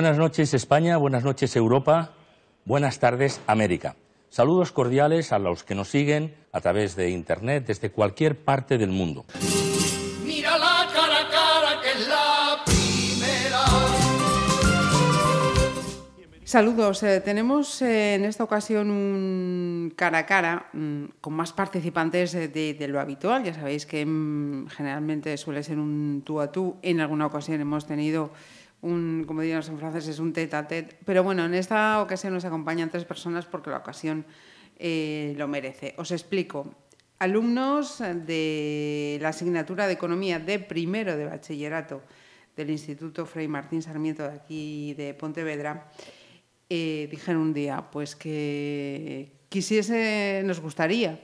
Buenas noches España, buenas noches Europa, buenas tardes América. Saludos cordiales a los que nos siguen a través de Internet desde cualquier parte del mundo. Mírala cara a cara que es la primera. Saludos. eh, tenemos eh, en esta ocasión un cara a cara mm, con más participantes eh, de, de lo habitual. Ya sabéis que mm, generalmente suele ser un tú a tú. En alguna ocasión hemos tenido un, como dirían los franceses, un tete a tete. Pero bueno, en esta ocasión nos acompañan tres personas porque la ocasión eh, lo merece. Os explico. Alumnos de la asignatura de Economía de primero de bachillerato del Instituto Frei Martín Sarmiento de aquí de Pontevedra eh, dijeron un día pues que quisiese, nos gustaría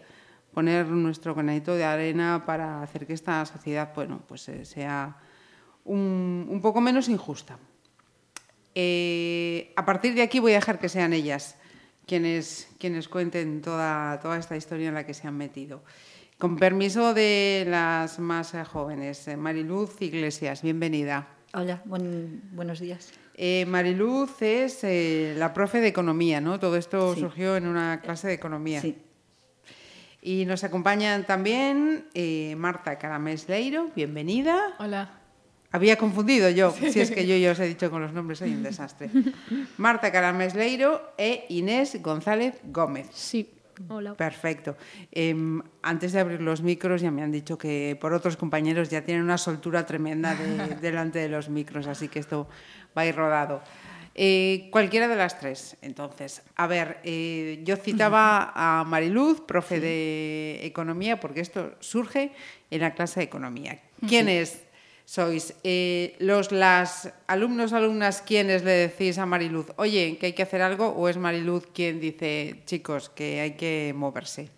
poner nuestro granito de arena para hacer que esta sociedad bueno, pues, eh, sea un, un poco menos injusta. Eh, a partir de aquí voy a dejar que sean ellas quienes, quienes cuenten toda, toda esta historia en la que se han metido. Con permiso de las más eh, jóvenes, eh, Mariluz Iglesias, bienvenida. Hola, buen- buenos días. Eh, Mariluz es eh, la profe de economía, ¿no? Todo esto Sí. surgió en una clase de economía. Sí. Y nos acompañan también eh, Marta Caramesleiro, bienvenida. Hola. Había confundido yo, si es que yo ya os he dicho con los nombres, soy un desastre. Marta Caramesleiro e Inés González Gómez. Sí. Hola. Perfecto. Em, antes de abrir los micros ya me han dicho que por otros compañeros ya tienen una soltura tremenda de- delante de los micros, así que esto va a ir rodado. Eh, cualquiera de las tres, entonces. A ver, eh, yo citaba a Mariluz, profe de Economía, porque esto surge en la clase de Economía. ¿Quiénes sois? Eh, los las alumnos, alumnas, quienes le decís a Mariluz, oye, que hay que hacer algo, o es Mariluz quien dice, chicos, que hay que moverse?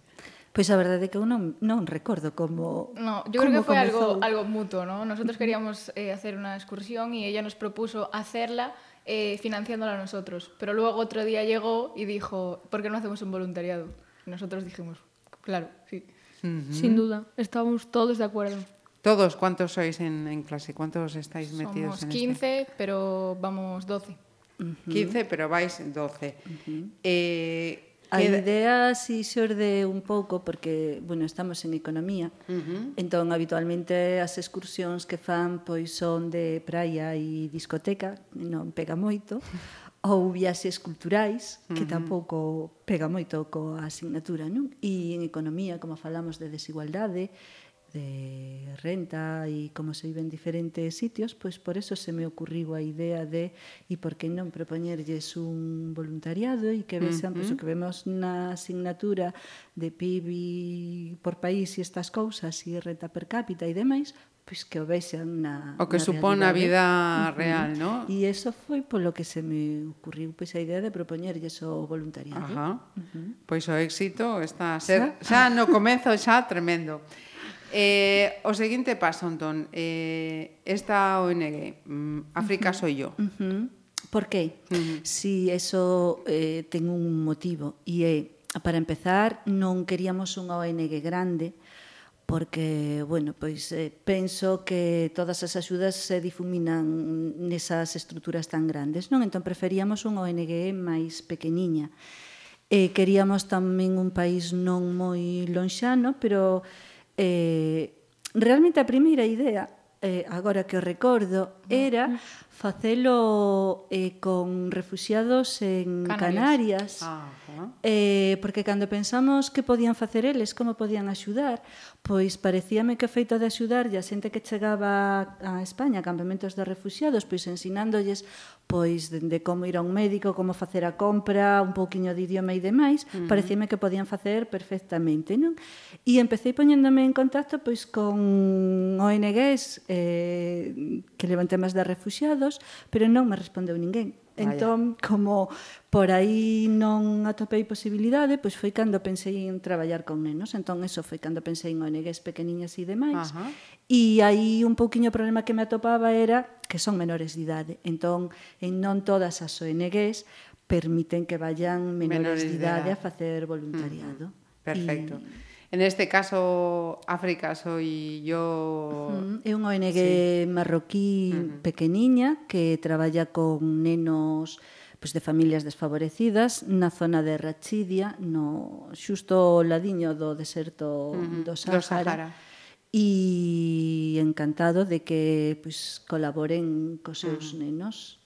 Pois a verdade é que eu non, non recordo como No, yo creo que fue algo, algo mutuo, ¿no? Nosotros queríamos eh, hacer una excursión y ella nos propuso hacerla eh, financiándola nosotros. Pero luego otro día llegó y dijo, ¿por qué no hacemos un voluntariado? Y nosotros dijimos, claro, sí. Sin duda, estábamos todos de acuerdo. Todos, ¿cuántos sois en, en clase? ¿Cuántos estáis Somos metidos en 15, este? pero vamos 12. Uh -huh. 15, pero vais 12. Uh -huh. eh, A idea si xorde un pouco porque, bueno, estamos en economía. Uh -huh. Entón, habitualmente as excursións que fan pois son de praia e discoteca, non pega moito, ou viaxes culturais, que uh -huh. tampouco pega moito coa asignatura, non? E en economía, como falamos de desigualdade, de renta e como se vive en diferentes sitios, pois por eso se me ocurriu a idea de e por que non propoñerlles un voluntariado e que vexan, uh -huh. pois o que vemos na asignatura de PIB por país e estas cousas e renta per cápita e demais, pois que o vexan na O que na supón a vida real, uh -huh. non? E eso foi polo que se me ocurriu pois a idea de propoñerlles o voluntariado. Ajá. Uh -huh. Pois o éxito está a ser xa, xa no comezo xa tremendo. Eh, o seguinte paso, entón, eh, esta ONG, mm, África soy yo. Uh -huh. Por qué? Uh -huh. Si eso eh, ten un motivo. E, eh, para empezar, non queríamos unha ONG grande, porque, bueno, pois eh, penso que todas as axudas se difuminan nesas estruturas tan grandes, non? Entón preferíamos unha ONG máis pequeniña. Eh, queríamos tamén un país non moi lonxano, pero eh, realmente a primeira idea eh, agora que o recordo, mm. era mm. facelo eh, con refugiados en Canarias, Canarias. Eh, porque cando pensamos que podían facer eles, como podían axudar, pois parecíame que o feito de axudar a xente que chegaba a España, a campamentos de refugiados, pois ensinándolles pois de, de como ir a un médico, como facer a compra, un pouquiño de idioma e demais, uh -huh. parecíame que podían facer perfectamente, non? E empecé poñéndome en contacto pois con ONGs eh, que levan temas de refugiados, pero non me respondeu ninguén. Vaya. Entón, como por aí non atopei posibilidade, pois foi cando pensei en traballar con nenos. Entón, eso foi cando pensei en ONGs pequeniñas e demais. Ajá. E aí un pouquiño o problema que me atopaba era que son menores de idade. Entón, en non todas as ONGs permiten que vayan menores, menores de idade a facer voluntariado. Mm, mm. Perfecto. E, En este caso, África soy yo... É unha ONG sí. marroquí uh -huh. pequeniña que traballa con nenos pois, de familias desfavorecidas na zona de Rachidia, no xusto ladiño do deserto uh -huh. do Sahara. Do Sahara e encantado de que pois, colaboren cos seus uh -huh. nenos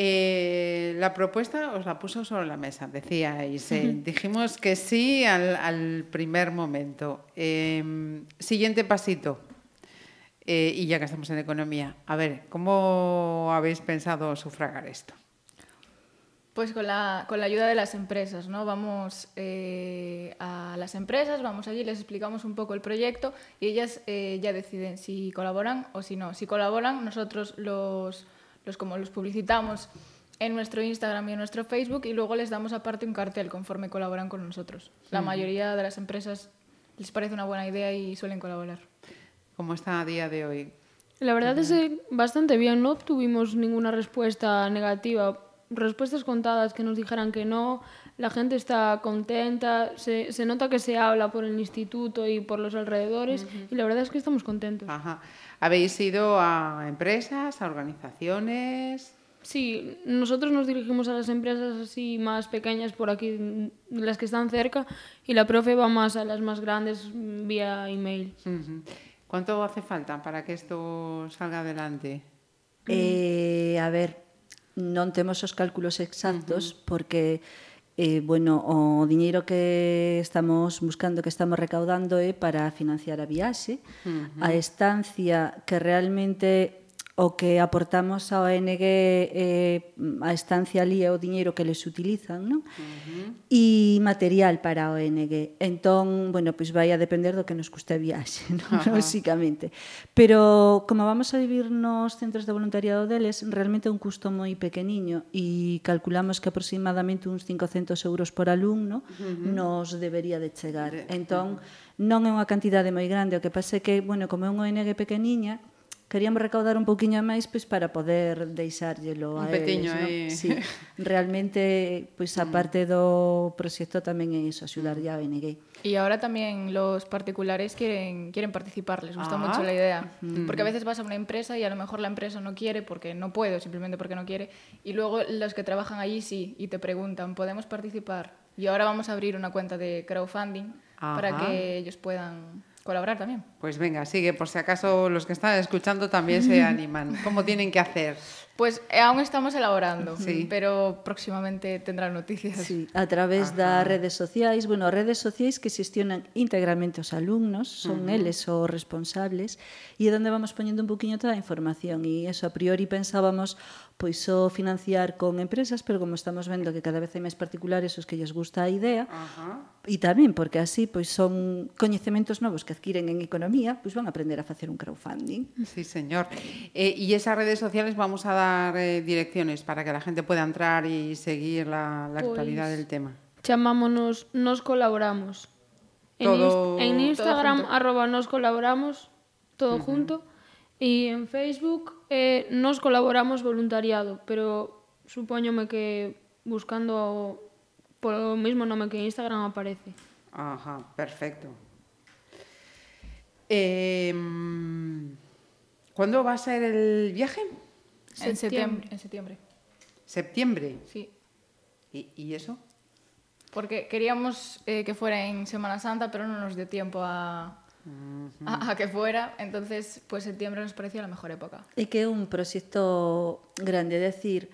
Eh, la propuesta os la puso sobre la mesa, decíais. Eh, dijimos que sí al, al primer momento. Eh, siguiente pasito. Eh, y ya que estamos en economía, a ver, ¿cómo habéis pensado sufragar esto? Pues con la, con la ayuda de las empresas, ¿no? Vamos eh, a las empresas, vamos allí, les explicamos un poco el proyecto y ellas ya deciden si colaboran o si no. Si colaboran, nosotros los los como los publicitamos en nuestro Instagram y en nuestro Facebook y luego les damos aparte un cartel conforme colaboran con nosotros. La mayoría de las empresas les parece una buena idea y suelen colaborar. ¿Cómo está a día de hoy? La verdad es que bastante bien, no obtuvimos ninguna respuesta negativa. Respuestas contadas que nos dijeran que no, la gente está contenta, se, se nota que se habla por el instituto y por los alrededores uh -huh. y la verdad es que estamos contentos. Ajá. ¿Habéis ido a empresas, a organizaciones? Sí, nosotros nos dirigimos a las empresas así más pequeñas por aquí, las que están cerca, y la profe va más a las más grandes vía email. Uh -huh. ¿Cuánto hace falta para que esto salga adelante? Eh, a ver, non temos os cálculos exactos uh -huh. porque Eh, bueno, o diñeiro que estamos buscando, que estamos recaudando é para financiar a viaxe, uh -huh. a estancia que realmente o que aportamos ao ONG eh, mm, a estancia ali é o diñeiro que les utilizan, non? Uh -huh. E material para a ONG. Entón, bueno, pois vai a depender do que nos custe a viaxe, non? Uh -huh. Básicamente. Pero como vamos a vivir nos centros de voluntariado deles, realmente é un custo moi pequeniño e calculamos que aproximadamente uns 500 euros por alumno uh -huh. nos debería de chegar. Entón, non é unha cantidade moi grande, o que pasa é que, bueno, como é unha ONG pequeniña, queríamos recaudar un poquinho máis pois para poder deixárllelo un a petiño eles, ¿no? Sí, realmente pois a parte do proxecto tamén é iso, axudar ya a ONG. Y ahora también los particulares quieren, quieren participar, les gusta ah. mucho la idea. Mm. Porque a veces vas a una empresa y a lo mejor la empresa no quiere porque no puede o simplemente porque no quiere. Y luego los que trabajan allí sí, y te preguntan, ¿podemos participar? Y ahora vamos a abrir una cuenta de crowdfunding Ajá. para que ellos puedan colaborar también. Pues venga, sigue, por si acaso los que están escuchando también se animan. ¿Cómo tienen que hacer? Pues eh, aún estamos elaborando, sí. pero próximamente tendrán noticias. Sí, a través Ajá. das redes sociais, bueno, redes sociais que xestionan íntegramente os alumnos, son uh -huh. eles os responsables, e é onde vamos poñendo un poquinho toda a información, e eso a priori pensábamos, pois só financiar con empresas, pero como estamos vendo que cada vez hai máis particulares os que lles gusta a idea, Ajá. e tamén porque así pois son coñecementos novos que adquiren en economía, pois van a aprender a facer un crowdfunding. Sí, señor. Eh, e esas redes sociales vamos a dar eh, direcciones para que la gente pueda entrar y seguir la, la pues, actualidad del tema? Chamámonos Nos Colaboramos. Todo, en, en Instagram, arroba Nos Colaboramos, todo uh -huh. junto. Y en Facebook eh, Nos Colaboramos Voluntariado, pero supóñome que buscando por lo mismo nome que Instagram aparece. Ajá, perfecto. Eh, ¿Cuándo va a ser el viaje? En septiembre. En septiembre. ¿Septiembre? Sí. ¿Y, y eso? Porque queríamos eh, que fuera en Semana Santa, pero no nos dio tiempo a. a, a, que fuera. Entonces, pues septiembre nos pareció la mejor época. E que é un proxecto grande, decir,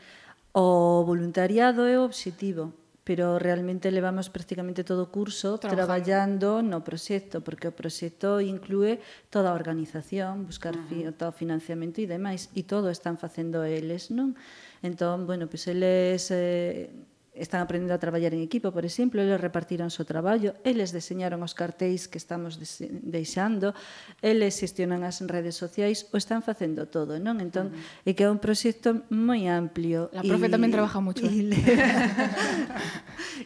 o voluntariado é o obxectivo, pero realmente levamos prácticamente todo o curso traballando, traballando no proxecto, porque o proxecto inclúe toda a organización, buscar uh -huh. fi, todo financiamento e demais, e todo están facendo eles, non? Entón, bueno, pois pues eles eh, están aprendendo a traballar en equipo, por exemplo, eles repartiron o traballo, eles deseñaron os cartéis que estamos deixando, eles gestionan as redes sociais, o están facendo todo, non? Entón, uh -huh. é que é un proxecto moi amplio. La profe tamén trabaja moito. E, eh? leva,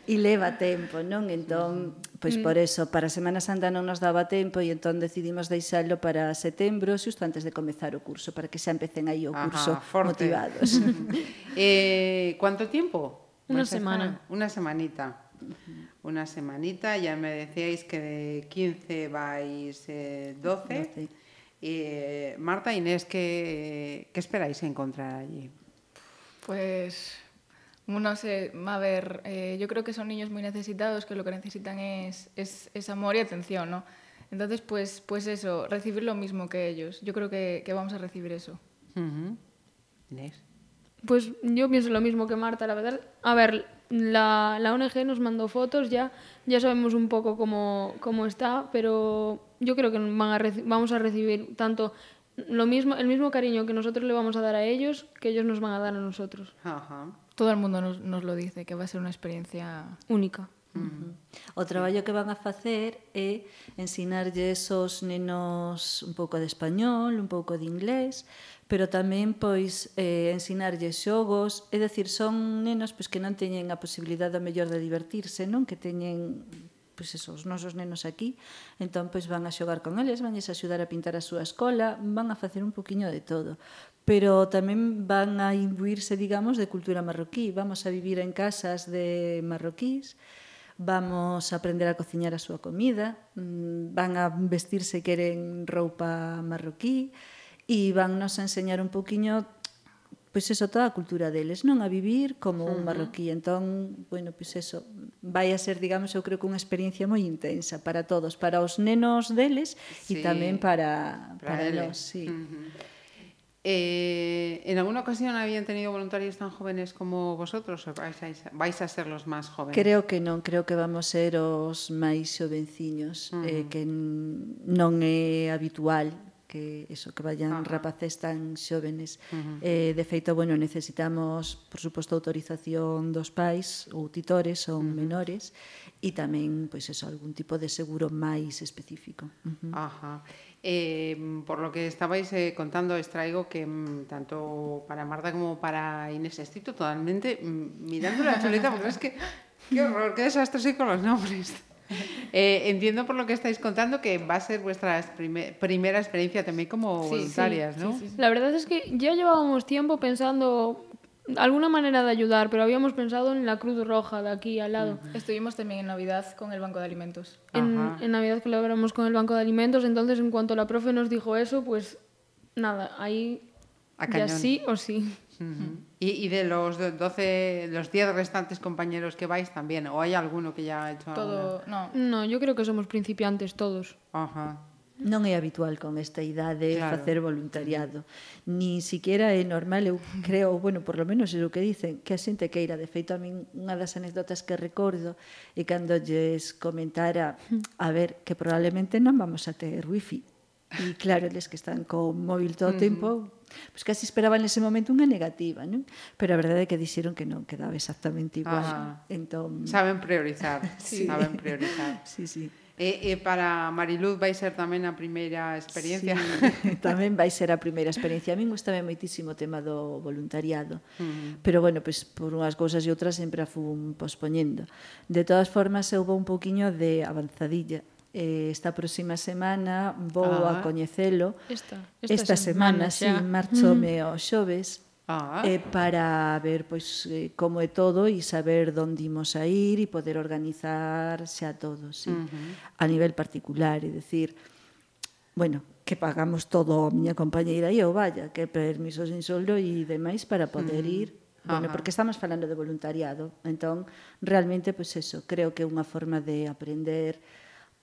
e leva tempo, non? Entón, pois mm. por eso, para Semana Santa non nos daba tempo e entón decidimos deixalo para setembro, xusto antes de comezar o curso, para que xa empecen aí o curso Ajá, motivados. eh, quanto tempo? Una semana. Una semanita. Una semanita, ya me decíais que de 15 vais eh, 12. 12. Eh, Marta, Inés, ¿qué, ¿qué esperáis encontrar allí? Pues no sé, a ver, eh, yo creo que son niños muy necesitados que lo que necesitan es, es, es amor y atención, ¿no? Entonces, pues, pues eso, recibir lo mismo que ellos. Yo creo que, que vamos a recibir eso. Inés. Pues yo pienso lo mismo que Marta, la verdad. A ver, la, la ONG nos mandó fotos, ya, ya sabemos un poco cómo, cómo está, pero yo creo que van a vamos a recibir tanto lo mismo, el mismo cariño que nosotros le vamos a dar a ellos, que ellos nos van a dar a nosotros. Ajá. Todo el mundo nos, nos lo dice, que va a ser una experiencia Única. O traballo que van a facer é ensinarlles aos nenos un pouco de español, un pouco de inglés, pero tamén pois eh, ensinarlles xogos, é dicir, son nenos pois que non teñen a posibilidade a mellor de divertirse, non? Que teñen pois eso, os nosos nenos aquí, entón pois van a xogar con eles, vanlles a axudar a pintar a súa escola, van a facer un poquiño de todo. Pero tamén van a imbuirse, digamos, de cultura marroquí, vamos a vivir en casas de marroquís, vamos a aprender a cociñar a súa comida, mm, van a vestirse queren roupa marroquí e vannos a enseñar un poquiño pois eso, toda a cultura deles, non a vivir como un marroquí. Entón, bueno, pois eso, vai a ser, digamos, eu creo que unha experiencia moi intensa para todos, para os nenos deles sí. e tamén para, para, para nós. Sí. Uh -huh. Eh, ¿En alguna ocasión habían tenido voluntarios tan jóvenes como vosotros o vais a, vais a ser los más jóvenes? Creo que non, creo que vamos ser os máis xovenciños, uh -huh. eh, que n- non é habitual que eso que vayan Ajá. rapaces tan xóvenes. Uh -huh. Eh de feito, bueno, necesitamos, por suposto, autorización dos pais ou titores ou uh -huh. menores e tamén pois eso algún tipo de seguro máis específico. Uh -huh. Ajá. Eh, por lo que estabais eh, contando, extraigo que mm, tanto para Marta como para Inés estoy totalmente mm, mirando la chuleta porque es que qué horror, qué desastre soy con los nombres. Eh, entiendo por lo que estáis contando que va a ser vuestra prime- primera experiencia también como Sí, voluntarias, sí, ¿no? sí, sí, sí. La verdad es que ya llevábamos tiempo pensando alguna manera de ayudar, pero habíamos pensado en la Cruz Roja de aquí al lado. Estuvimos también en Navidad con el Banco de Alimentos. En, en Navidad colaboramos con el Banco de Alimentos, entonces en cuanto la profe nos dijo eso, pues nada, ahí A ya sí o sí. Uh -huh. y, y, de los 12, los 10 restantes compañeros que vais también, ¿o hay alguno que ya ha hecho Todo, alguna? no. no, yo creo que somos principiantes todos. Ajá. Non é habitual con esta idade claro. facer voluntariado. Ni siquiera é normal, eu creo, bueno, por lo menos é o que dicen, que a xente queira. De feito, a min unha das anécdotas que recordo é cando lles comentara, a ver, que probablemente non vamos a ter wifi. E claro, eles que están con móvil todo o tempo, Pois casi esperaban nese momento unha negativa, non? Pero a verdade é que dixeron que non, quedaba exactamente igual. Ah, entón... Saben priorizar, sí. saben priorizar. Sí, sí. E, e para Mariluz vai ser tamén a primeira experiencia. Sí, tamén vai ser a primeira experiencia. A min gustame moitísimo o tema do voluntariado. Pero, bueno, pois, por unhas cousas e outras sempre a fun pospoñendo. De todas formas, eu vou un poquinho de avanzadilla eh, esta próxima semana vou ah, a coñecelo. Esta, esta, esta semana, semana xa. sí, marchome mm. xoves. Ah. Eh, para ver pois eh, como é todo e saber onde imos a ir e poder organizar xa todo, sí. Uh -huh. A nivel particular, é dicir, bueno, que pagamos todo a miña compañeira e eu, vaya, que permisos sin soldo e demais para poder uh -huh. ir Bueno, Ajá. porque estamos falando de voluntariado, entón realmente pois pues eso, creo que é unha forma de aprender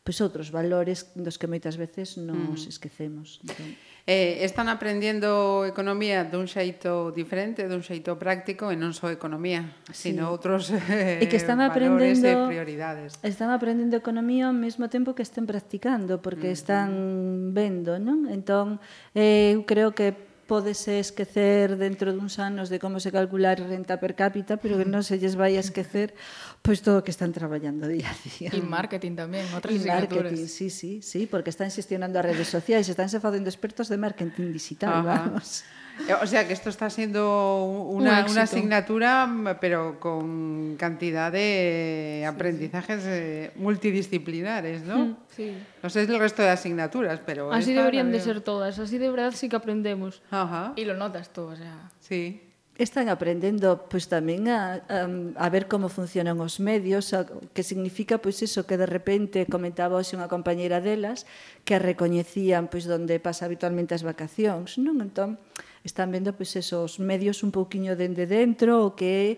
pois outros valores dos que moitas veces nos mm. esquecemos. Entón. Eh, están aprendendo economía dun xeito diferente, dun xeito práctico e non só economía, sí. sino outros eh, e que eh, están aprendendo e prioridades. Están aprendendo economía ao mesmo tempo que estén practicando, porque están vendo, non? Entón, eh, eu creo que pódese esquecer dentro duns anos de como se calcula a renta per cápita, pero que mm. non se lles vai a esquecer pois todo o que están traballando día a día. E marketing tamén, outras e marketing, sí, sí, sí, porque están xestionando as redes sociais, están se facendo expertos de marketing digital, Ajá. vamos. Eh, o sea que esto está siendo una, un una asignatura, pero con cantidad de aprendizajes sí. multidisciplinares, ¿no? Mm, sí. No sé el resto de asignaturas, pero... Así deberían de ser todas, así de verdad sí que aprendemos. Ajá. Y lo notas tú, o sea... Sí. Están aprendendo pois tamén a, a, a ver como funcionan os medios, a, que significa pois eso que de repente comentaba hoxe unha compañeira delas que recoñecían pois onde pasa habitualmente as vacacións, non? Entón, están vendo pois esos medios un pouquiño dende dentro, o que é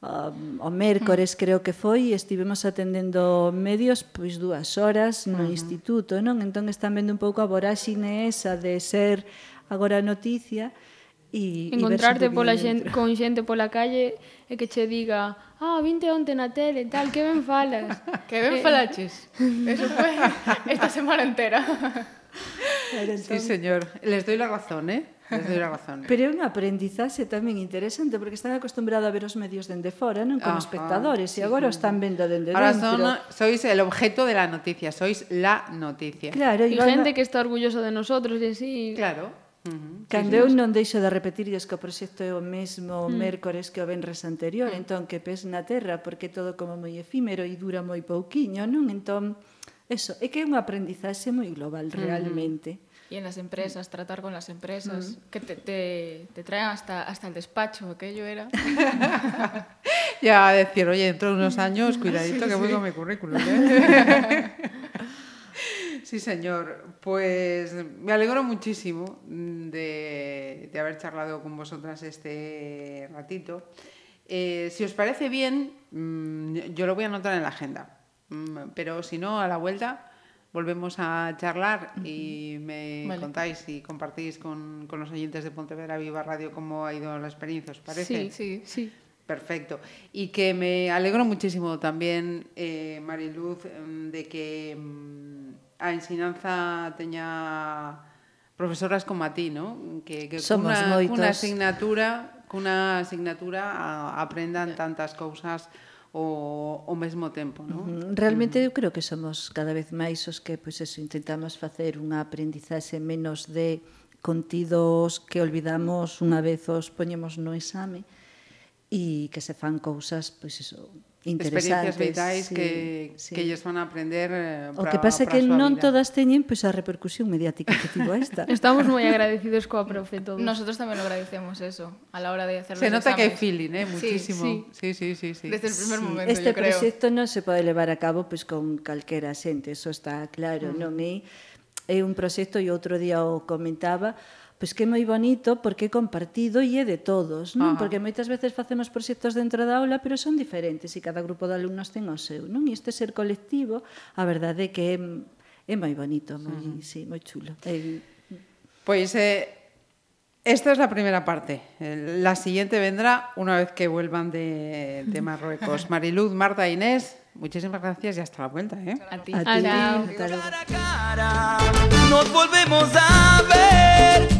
um, o mércores mm. creo que foi e estivemos atendendo medios pois dúas horas no uh -huh. instituto, non? Entón están vendo un pouco a voráxine esa de ser agora noticia e encontrarte e pola xente, con xente pola calle e que che diga ah, vinte onte na tele, tal, que ben falas que ben eh... falaches. Eso foi esta semana entera. Entón... Sí, señor. Les doy la razón, eh? Les doy la razón. Pero é unha aprendizaxe tamén interesante porque están acostumbrados a ver os medios dende fora, non como Ajá, espectadores, sí, e agora sí. están vendo dende Ahora dentro. Ahora son, sois el objeto de la noticia, sois la noticia. Claro, e gente que está orgulloso de nosotros e así. Claro. Uh -huh. Cando sí, eu non deixo de repetirlles que o proxecto é o mesmo mm. mércores que o venres anterior, mm. entón que pes na terra porque todo como moi efímero e dura moi pouquiño, non? Entón, eso, é que é unha aprendizaxe moi global realmente. Uh -huh. Y en las empresas, tratar con las empresas, que te, te, te traen hasta, hasta el despacho, aquello era. ya decir, oye, dentro de unos años, cuidadito sí, que sí. voy con mi currículum. ¿eh? Sí, señor. Pues me alegro muchísimo de, de haber charlado con vosotras este ratito. Eh, si os parece bien, mm, yo lo voy a anotar en la agenda. Mm, pero si no, a la vuelta volvemos a charlar y me vale. contáis y compartís con, con, los oyentes de Pontevedra Viva Radio cómo ha ido la experiencia, ¿os parece? Sí, sí, sí. Perfecto. Y que me alegro muchísimo también, eh, Mariluz, mm, de que a ensinanza teña profesoras como a ti, ¿no? Que, que Somos cunha, moitos. cunha asignatura, cunha asignatura a, aprendan tantas cousas o, o mesmo tempo, non? Realmente eu creo que somos cada vez máis os que pois eso intentamos facer unha aprendizaxe menos de contidos que olvidamos unha vez os poñemos no exame e que se fan cousas pois eso experiencias vitais sí, que, sí. que lles van a aprender eh, O que pasa é que non vida. todas teñen pois pues, a repercusión mediática que tivo esta. Estamos moi agradecidos coa profe todos. Nosotros tamén lo agradecemos eso a la hora de hacer Se nota exames. que hai feeling, eh, muchísimo. Sí, sí, sí, sí. sí. Desde el primer sí. momento, Este proxecto non se pode levar a cabo pois pues, con calquera xente, eso está claro, uh -huh. non é? É un proxecto e outro día o comentaba, pois que é moi bonito porque é compartido e é de todos, non? Ajá. Porque moitas veces facemos proxectos dentro da aula, pero son diferentes e cada grupo de alumnos ten o seu, non? E este ser colectivo, a verdade é que é, é moi bonito, moi, uh -huh. sí, moi chulo. É... Pois eh, Esta es la primera parte. La siguiente vendrá una vez que vuelvan de, de Marruecos. Mariluz, Marta, Inés, muchísimas gracias y hasta la vuelta. ¿eh? A ti. A ti. Cara, cara, nos volvemos a ver.